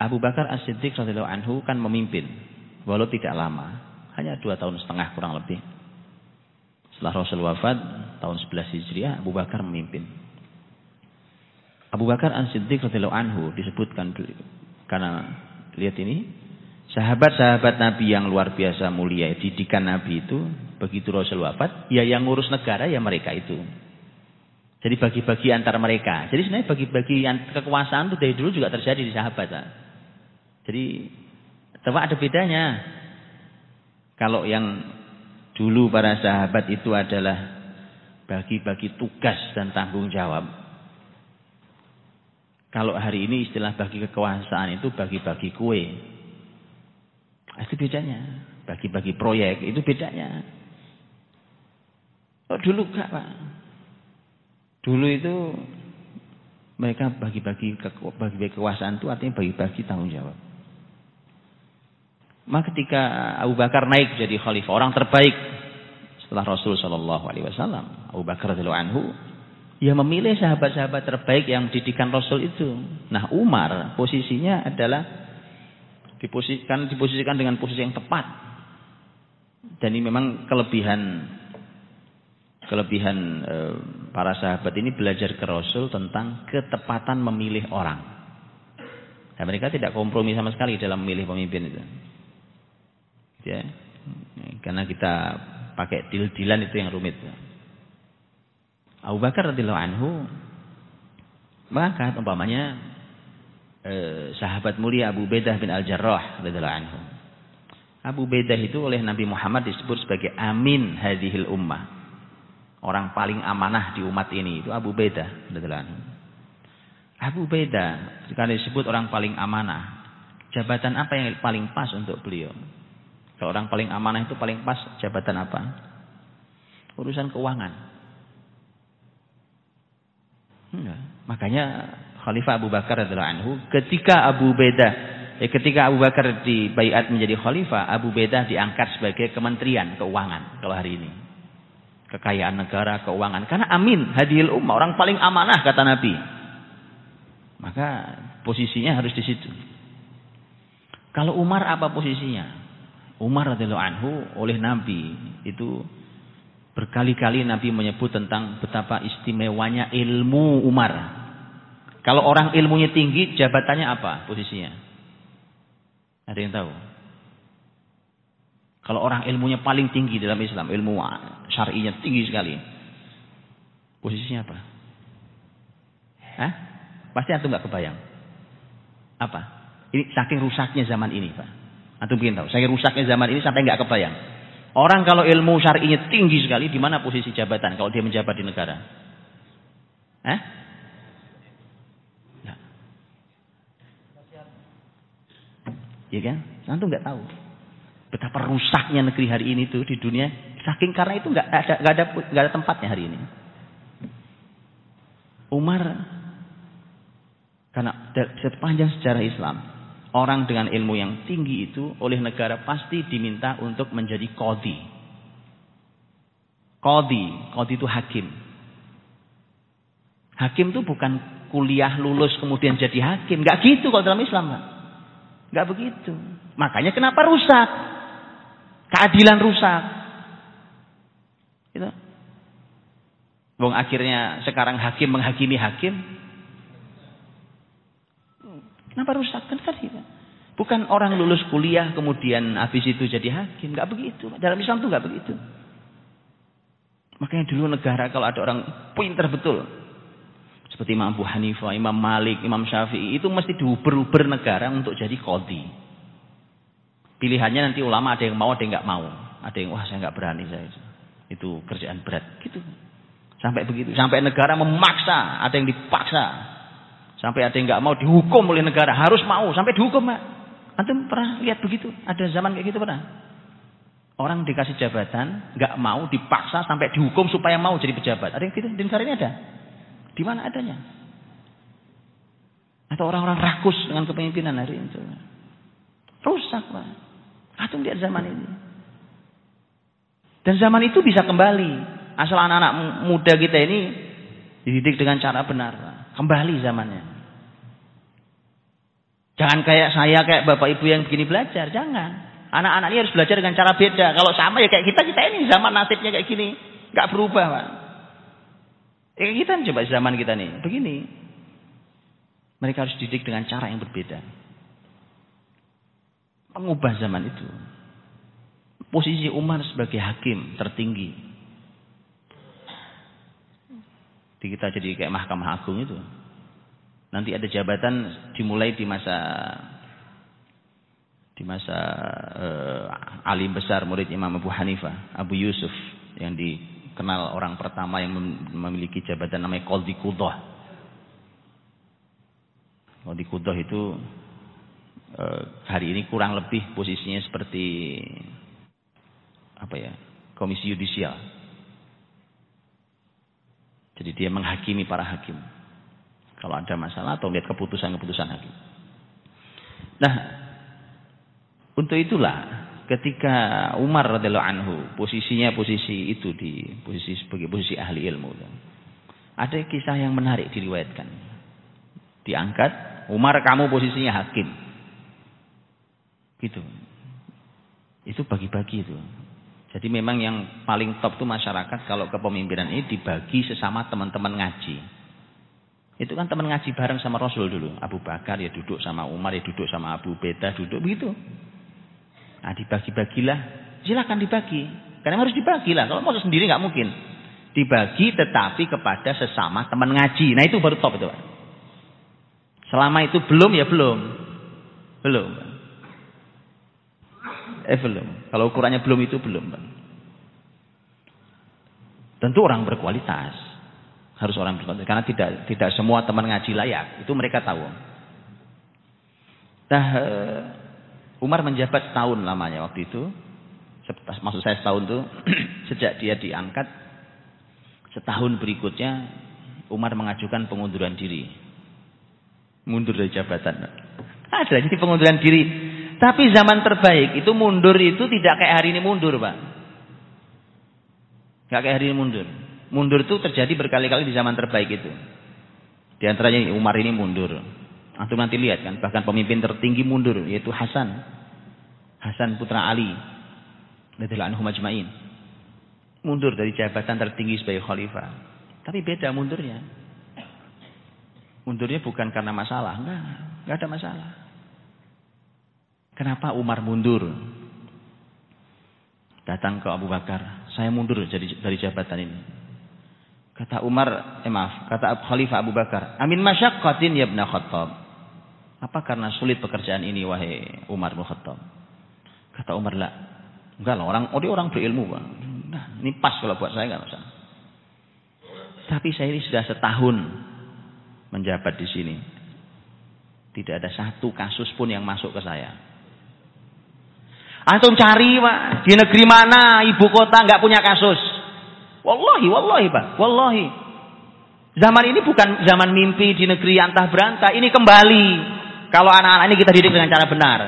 Abu Bakar As-Siddiq radhiyallahu anhu kan memimpin walau tidak lama, hanya dua tahun setengah kurang lebih. Setelah Rasul wafat tahun 11 Hijriah, Abu Bakar memimpin. Abu Bakar As-Siddiq radhiyallahu anhu disebutkan karena lihat ini sahabat-sahabat Nabi yang luar biasa mulia didikan Nabi itu begitu Rasul wafat ya yang ngurus negara ya mereka itu jadi bagi-bagi antara mereka jadi sebenarnya bagi-bagi kekuasaan itu dari dulu juga terjadi di sahabat jadi tetap ada bedanya. Kalau yang dulu para sahabat itu adalah bagi-bagi tugas dan tanggung jawab. Kalau hari ini istilah bagi kekuasaan itu bagi-bagi kue. Itu bedanya. Bagi-bagi proyek itu bedanya. Oh dulu enggak Pak. Dulu itu mereka bagi-bagi kekuasaan itu artinya bagi-bagi tanggung jawab. Maka ketika Abu Bakar naik jadi khalifah, orang terbaik setelah Rasul Shallallahu Alaihi Wasallam, Abu Bakar radhiyallahu anhu, ia memilih sahabat-sahabat terbaik yang didikan Rasul itu. Nah Umar posisinya adalah diposisikan diposisikan dengan posisi yang tepat. Dan ini memang kelebihan kelebihan e, para sahabat ini belajar ke Rasul tentang ketepatan memilih orang. Dan mereka tidak kompromi sama sekali dalam memilih pemimpin itu ya. Karena kita pakai dil-dilan itu yang rumit. Abu Bakar radhiyallahu anhu mengangkat umpamanya eh, sahabat mulia Abu Bedah bin Al-Jarrah radhiyallahu anhu. Abu Bedah itu oleh Nabi Muhammad disebut sebagai amin hadhil ummah. Orang paling amanah di umat ini itu Abu Bedah radhiyallahu anhu. Abu Bedah karena disebut orang paling amanah. Jabatan apa yang paling pas untuk beliau kalau orang paling amanah itu paling pas jabatan apa? Urusan keuangan. Enggak. Makanya Khalifah Abu Bakar adalah anhu ketika Abu Beda eh, ketika Abu Bakar dibaiat menjadi khalifah, Abu Beda diangkat sebagai kementerian keuangan kalau hari ini. Kekayaan negara, keuangan. Karena amin, hadil ummah, orang paling amanah kata Nabi. Maka posisinya harus di situ. Kalau Umar apa posisinya? Umar radhiyallahu anhu oleh Nabi itu berkali-kali Nabi menyebut tentang betapa istimewanya ilmu Umar. Kalau orang ilmunya tinggi, jabatannya apa posisinya? Ada yang tahu? Kalau orang ilmunya paling tinggi dalam Islam, ilmu syar'inya tinggi sekali. Posisinya apa? Hah? Pasti antum nggak kebayang. Apa? Ini saking rusaknya zaman ini, Pak. Antum bikin tahu. Saya rusaknya zaman ini sampai nggak kebayang. Orang kalau ilmu syar'inya tinggi sekali, di mana posisi jabatan kalau dia menjabat di negara? Eh? Ya. Iya kan? Antum nggak tahu. Betapa rusaknya negeri hari ini tuh di dunia. Saking karena itu nggak ada nggak ada nggak ada tempatnya hari ini. Umar karena sepanjang sejarah Islam orang dengan ilmu yang tinggi itu oleh negara pasti diminta untuk menjadi kodi. Kodi, kodi itu hakim. Hakim itu bukan kuliah lulus kemudian jadi hakim. Gak gitu kalau dalam Islam. Pak. Gak begitu. Makanya kenapa rusak? Keadilan rusak. Itu. Wong akhirnya sekarang hakim menghakimi hakim, Kenapa rusak? Kan tadi Bukan orang lulus kuliah kemudian habis itu jadi hakim. Gak begitu. Dalam Islam itu gak begitu. Makanya dulu negara kalau ada orang pinter betul. Seperti Imam Abu Hanifah, Imam Malik, Imam Syafi'i. Itu mesti diuber-uber negara untuk jadi kodi. Pilihannya nanti ulama ada yang mau, ada yang gak mau. Ada yang, wah saya gak berani. saya Itu kerjaan berat. Gitu. Sampai begitu. Sampai negara memaksa. Ada yang dipaksa. Sampai ada yang nggak mau dihukum oleh negara, harus mau sampai dihukum, Pak. Antum pernah lihat begitu? Ada zaman kayak gitu pernah? Orang dikasih jabatan, nggak mau dipaksa sampai dihukum supaya mau jadi pejabat. Ada yang gitu di negara ini ada? Di mana adanya? Atau orang-orang rakus dengan kepemimpinan hari itu. Rusak, Pak. Antum lihat zaman ini. Dan zaman itu bisa kembali. Asal anak-anak muda kita ini dididik dengan cara benar. Kembali zamannya. Jangan kayak saya, kayak bapak ibu yang begini belajar. Jangan. Anak-anak ini harus belajar dengan cara beda. Kalau sama ya kayak kita, kita ini zaman nasibnya kayak gini. Gak berubah, Pak. Ya kita coba zaman kita nih, begini. Mereka harus didik dengan cara yang berbeda. Mengubah zaman itu. Posisi Umar sebagai hakim tertinggi. Di kita jadi kayak mahkamah agung itu. Nanti ada jabatan dimulai di masa di masa uh, alim besar murid Imam Abu Hanifah, Abu Yusuf yang dikenal orang pertama yang memiliki jabatan namanya Qadhi Qudah. Qadhi Qudah itu uh, hari ini kurang lebih posisinya seperti apa ya? Komisi yudisial. Jadi dia menghakimi para hakim. Kalau ada masalah atau lihat keputusan-keputusan hakim. Nah, untuk itulah ketika Umar radhiyallahu anhu posisinya posisi itu di posisi sebagai posisi ahli ilmu. Ada kisah yang menarik diriwayatkan. Diangkat, Umar kamu posisinya hakim. Gitu. Itu bagi-bagi itu. Jadi memang yang paling top itu masyarakat kalau kepemimpinan ini dibagi sesama teman-teman ngaji. Itu kan teman ngaji bareng sama Rasul dulu. Abu Bakar ya duduk sama Umar, ya duduk sama Abu Beda, duduk begitu. Nah dibagi-bagilah. Silakan dibagi. Karena harus dibagilah. Kalau mau sendiri nggak mungkin. Dibagi tetapi kepada sesama teman ngaji. Nah itu baru top itu. Selama itu belum ya belum. Belum. Eh belum. Kalau ukurannya belum itu belum. Tentu orang berkualitas harus orang berkontak karena tidak tidak semua teman ngaji layak. Itu mereka tahu. Nah Umar menjabat setahun lamanya waktu itu. Maksud saya setahun itu sejak dia diangkat setahun berikutnya Umar mengajukan pengunduran diri. Mundur dari jabatan. Ada jadi pengunduran diri. Tapi zaman terbaik itu mundur itu tidak kayak hari ini mundur pak. Nggak kayak hari ini mundur Mundur itu terjadi berkali-kali di zaman terbaik itu. Di antaranya Umar ini mundur. Antum nanti lihat kan, bahkan pemimpin tertinggi mundur yaitu Hasan. Hasan putra Ali. Radhiyallahu anhu majma'in. Mundur dari jabatan tertinggi sebagai khalifah. Tapi beda mundurnya. Mundurnya bukan karena masalah, enggak, enggak ada masalah. Kenapa Umar mundur? Datang ke Abu Bakar, saya mundur dari, dari jabatan ini. Kata Umar, eh maaf, kata Khalifah Abu Bakar, amin masyaqqatin ya ibn Khattab. Apa karena sulit pekerjaan ini wahai Umar bin Khattab? Kata Umar, lah, enggak lah orang, oh dia orang berilmu bang. Nah, ini pas kalau buat saya enggak masalah. Tapi saya ini sudah setahun menjabat di sini. Tidak ada satu kasus pun yang masuk ke saya. Antum cari pak, di negeri mana ibu kota nggak punya kasus? Wallahi, wallahi Pak, wallahi. Zaman ini bukan zaman mimpi di negeri antah berantah, ini kembali. Kalau anak-anak ini kita didik dengan cara benar.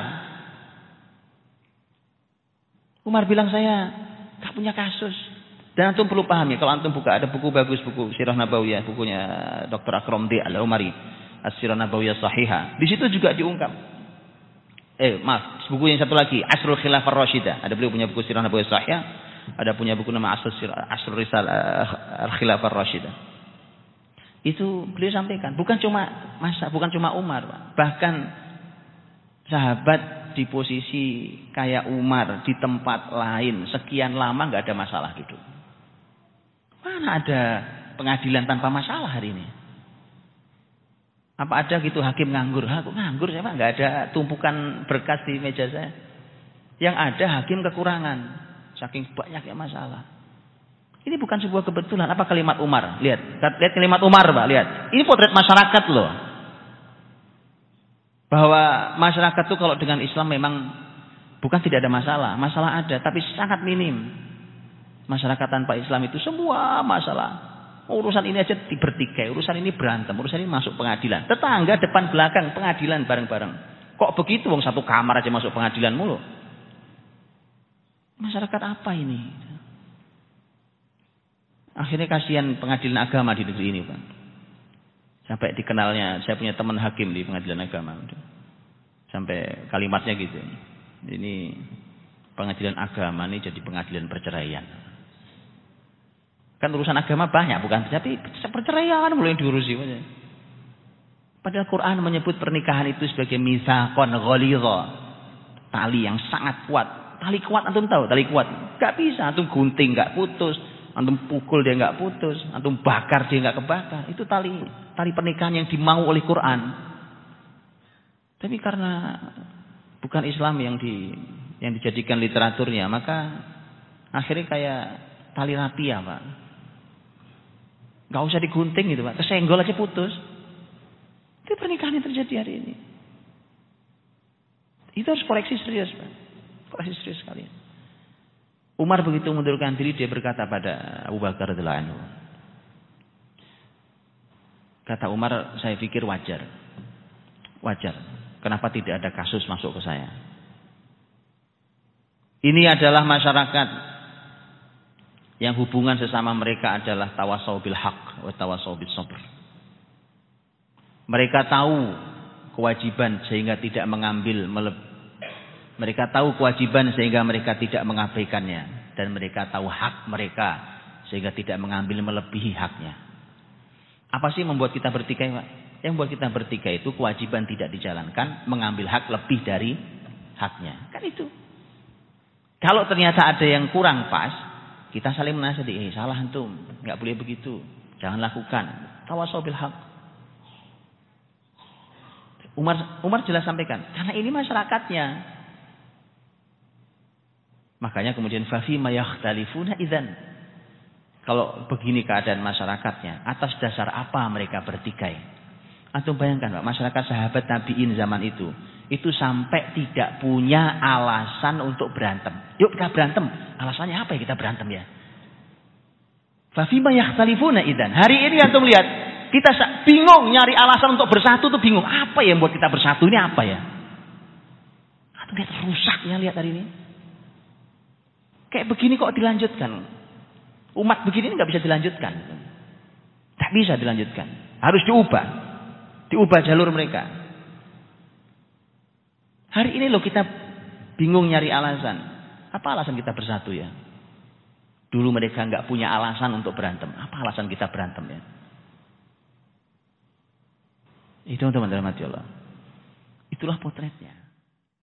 Umar bilang saya gak punya kasus. Dan antum perlu paham ya, kalau antum buka ada buku bagus, buku Sirah Nabawiyah, bukunya Dr. Akram D. Al-Umari, As-Sirah Nabawiyah Sahihah. Di situ juga diungkap. Eh, maaf, buku yang satu lagi, Asrul Khilafah Rashidah. Ada beliau punya buku Sirah Nabawiyah Sahihah ada punya buku nama Asrul Risal eh, Al-Khilafah Rashidah. Itu beliau sampaikan, bukan cuma masa, bukan cuma Umar, bahkan sahabat di posisi kayak Umar di tempat lain sekian lama nggak ada masalah duduk. Mana ada pengadilan tanpa masalah hari ini? Apa ada gitu hakim nganggur? Aku nganggur saya nggak ada tumpukan berkas di meja saya. Yang ada hakim kekurangan. Saking banyaknya masalah. Ini bukan sebuah kebetulan. Apa kalimat Umar? Lihat. Lihat kalimat Umar, Pak. Lihat. Ini potret masyarakat loh. Bahwa masyarakat itu kalau dengan Islam memang bukan tidak ada masalah. Masalah ada, tapi sangat minim. Masyarakat tanpa Islam itu semua masalah. Urusan ini aja bertikai, urusan ini berantem, urusan ini masuk pengadilan. Tetangga depan belakang pengadilan bareng-bareng. Kok begitu wong satu kamar aja masuk pengadilan mulu? Masyarakat apa ini? Akhirnya kasihan pengadilan agama di negeri ini, Pak. Sampai dikenalnya, saya punya teman hakim di pengadilan agama. Sampai kalimatnya gitu. Ini pengadilan agama ini jadi pengadilan perceraian. Kan urusan agama banyak bukan, tapi perceraian mulai diurusi. Padahal Quran menyebut pernikahan itu sebagai misakon ghalidha. Tali yang sangat kuat. Tali kuat antum tahu, tali kuat. Gak bisa antum gunting gak putus, antum pukul dia gak putus, antum bakar dia gak kebakar. Itu tali tali pernikahan yang dimau oleh Quran. Tapi karena bukan Islam yang di yang dijadikan literaturnya, maka akhirnya kayak tali rapia, Pak. Gak usah digunting gitu, Pak. Kesenggol aja putus. Itu pernikahan yang terjadi hari ini. Itu harus koreksi serius, Pak. Koreksi serius sekali. Umar begitu mundurkan diri, dia berkata pada Abu Bakar radhiyallahu anhu. Kata Umar, saya pikir wajar. Wajar. Kenapa tidak ada kasus masuk ke saya? Ini adalah masyarakat yang hubungan sesama mereka adalah tawasau bil haq wa tawasau bil sabr. Mereka tahu kewajiban sehingga tidak mengambil mereka tahu kewajiban sehingga mereka tidak mengabaikannya dan mereka tahu hak mereka sehingga tidak mengambil melebihi haknya. Apa sih membuat kita bertikai, Pak? Yang membuat kita bertikai itu kewajiban tidak dijalankan, mengambil hak lebih dari haknya. Kan itu. Kalau ternyata ada yang kurang pas, kita saling menasihati, eh salah antum, nggak boleh begitu. Jangan lakukan. Tawasau bil hak. Umar Umar jelas sampaikan, karena ini masyarakatnya. Makanya kemudian fafi mayakhtalifuna idzan. Kalau begini keadaan masyarakatnya, atas dasar apa mereka bertikai? Atau bayangkan Pak, masyarakat sahabat Nabiin zaman itu, itu sampai tidak punya alasan untuk berantem. Yuk kita berantem. Alasannya apa ya kita berantem ya? Fafima yakhtalifuna idan. Hari ini antum lihat, kita bingung nyari alasan untuk bersatu tuh bingung. Apa yang buat kita bersatu ini apa ya? Atau lihat rusaknya lihat hari ini. Kayak begini kok dilanjutkan. Umat begini nggak bisa dilanjutkan. Tak bisa dilanjutkan. Harus diubah. Diubah jalur mereka. Hari ini loh kita bingung nyari alasan. Apa alasan kita bersatu ya? Dulu mereka nggak punya alasan untuk berantem. Apa alasan kita berantem ya? Itu teman-teman Allah. Itulah potretnya.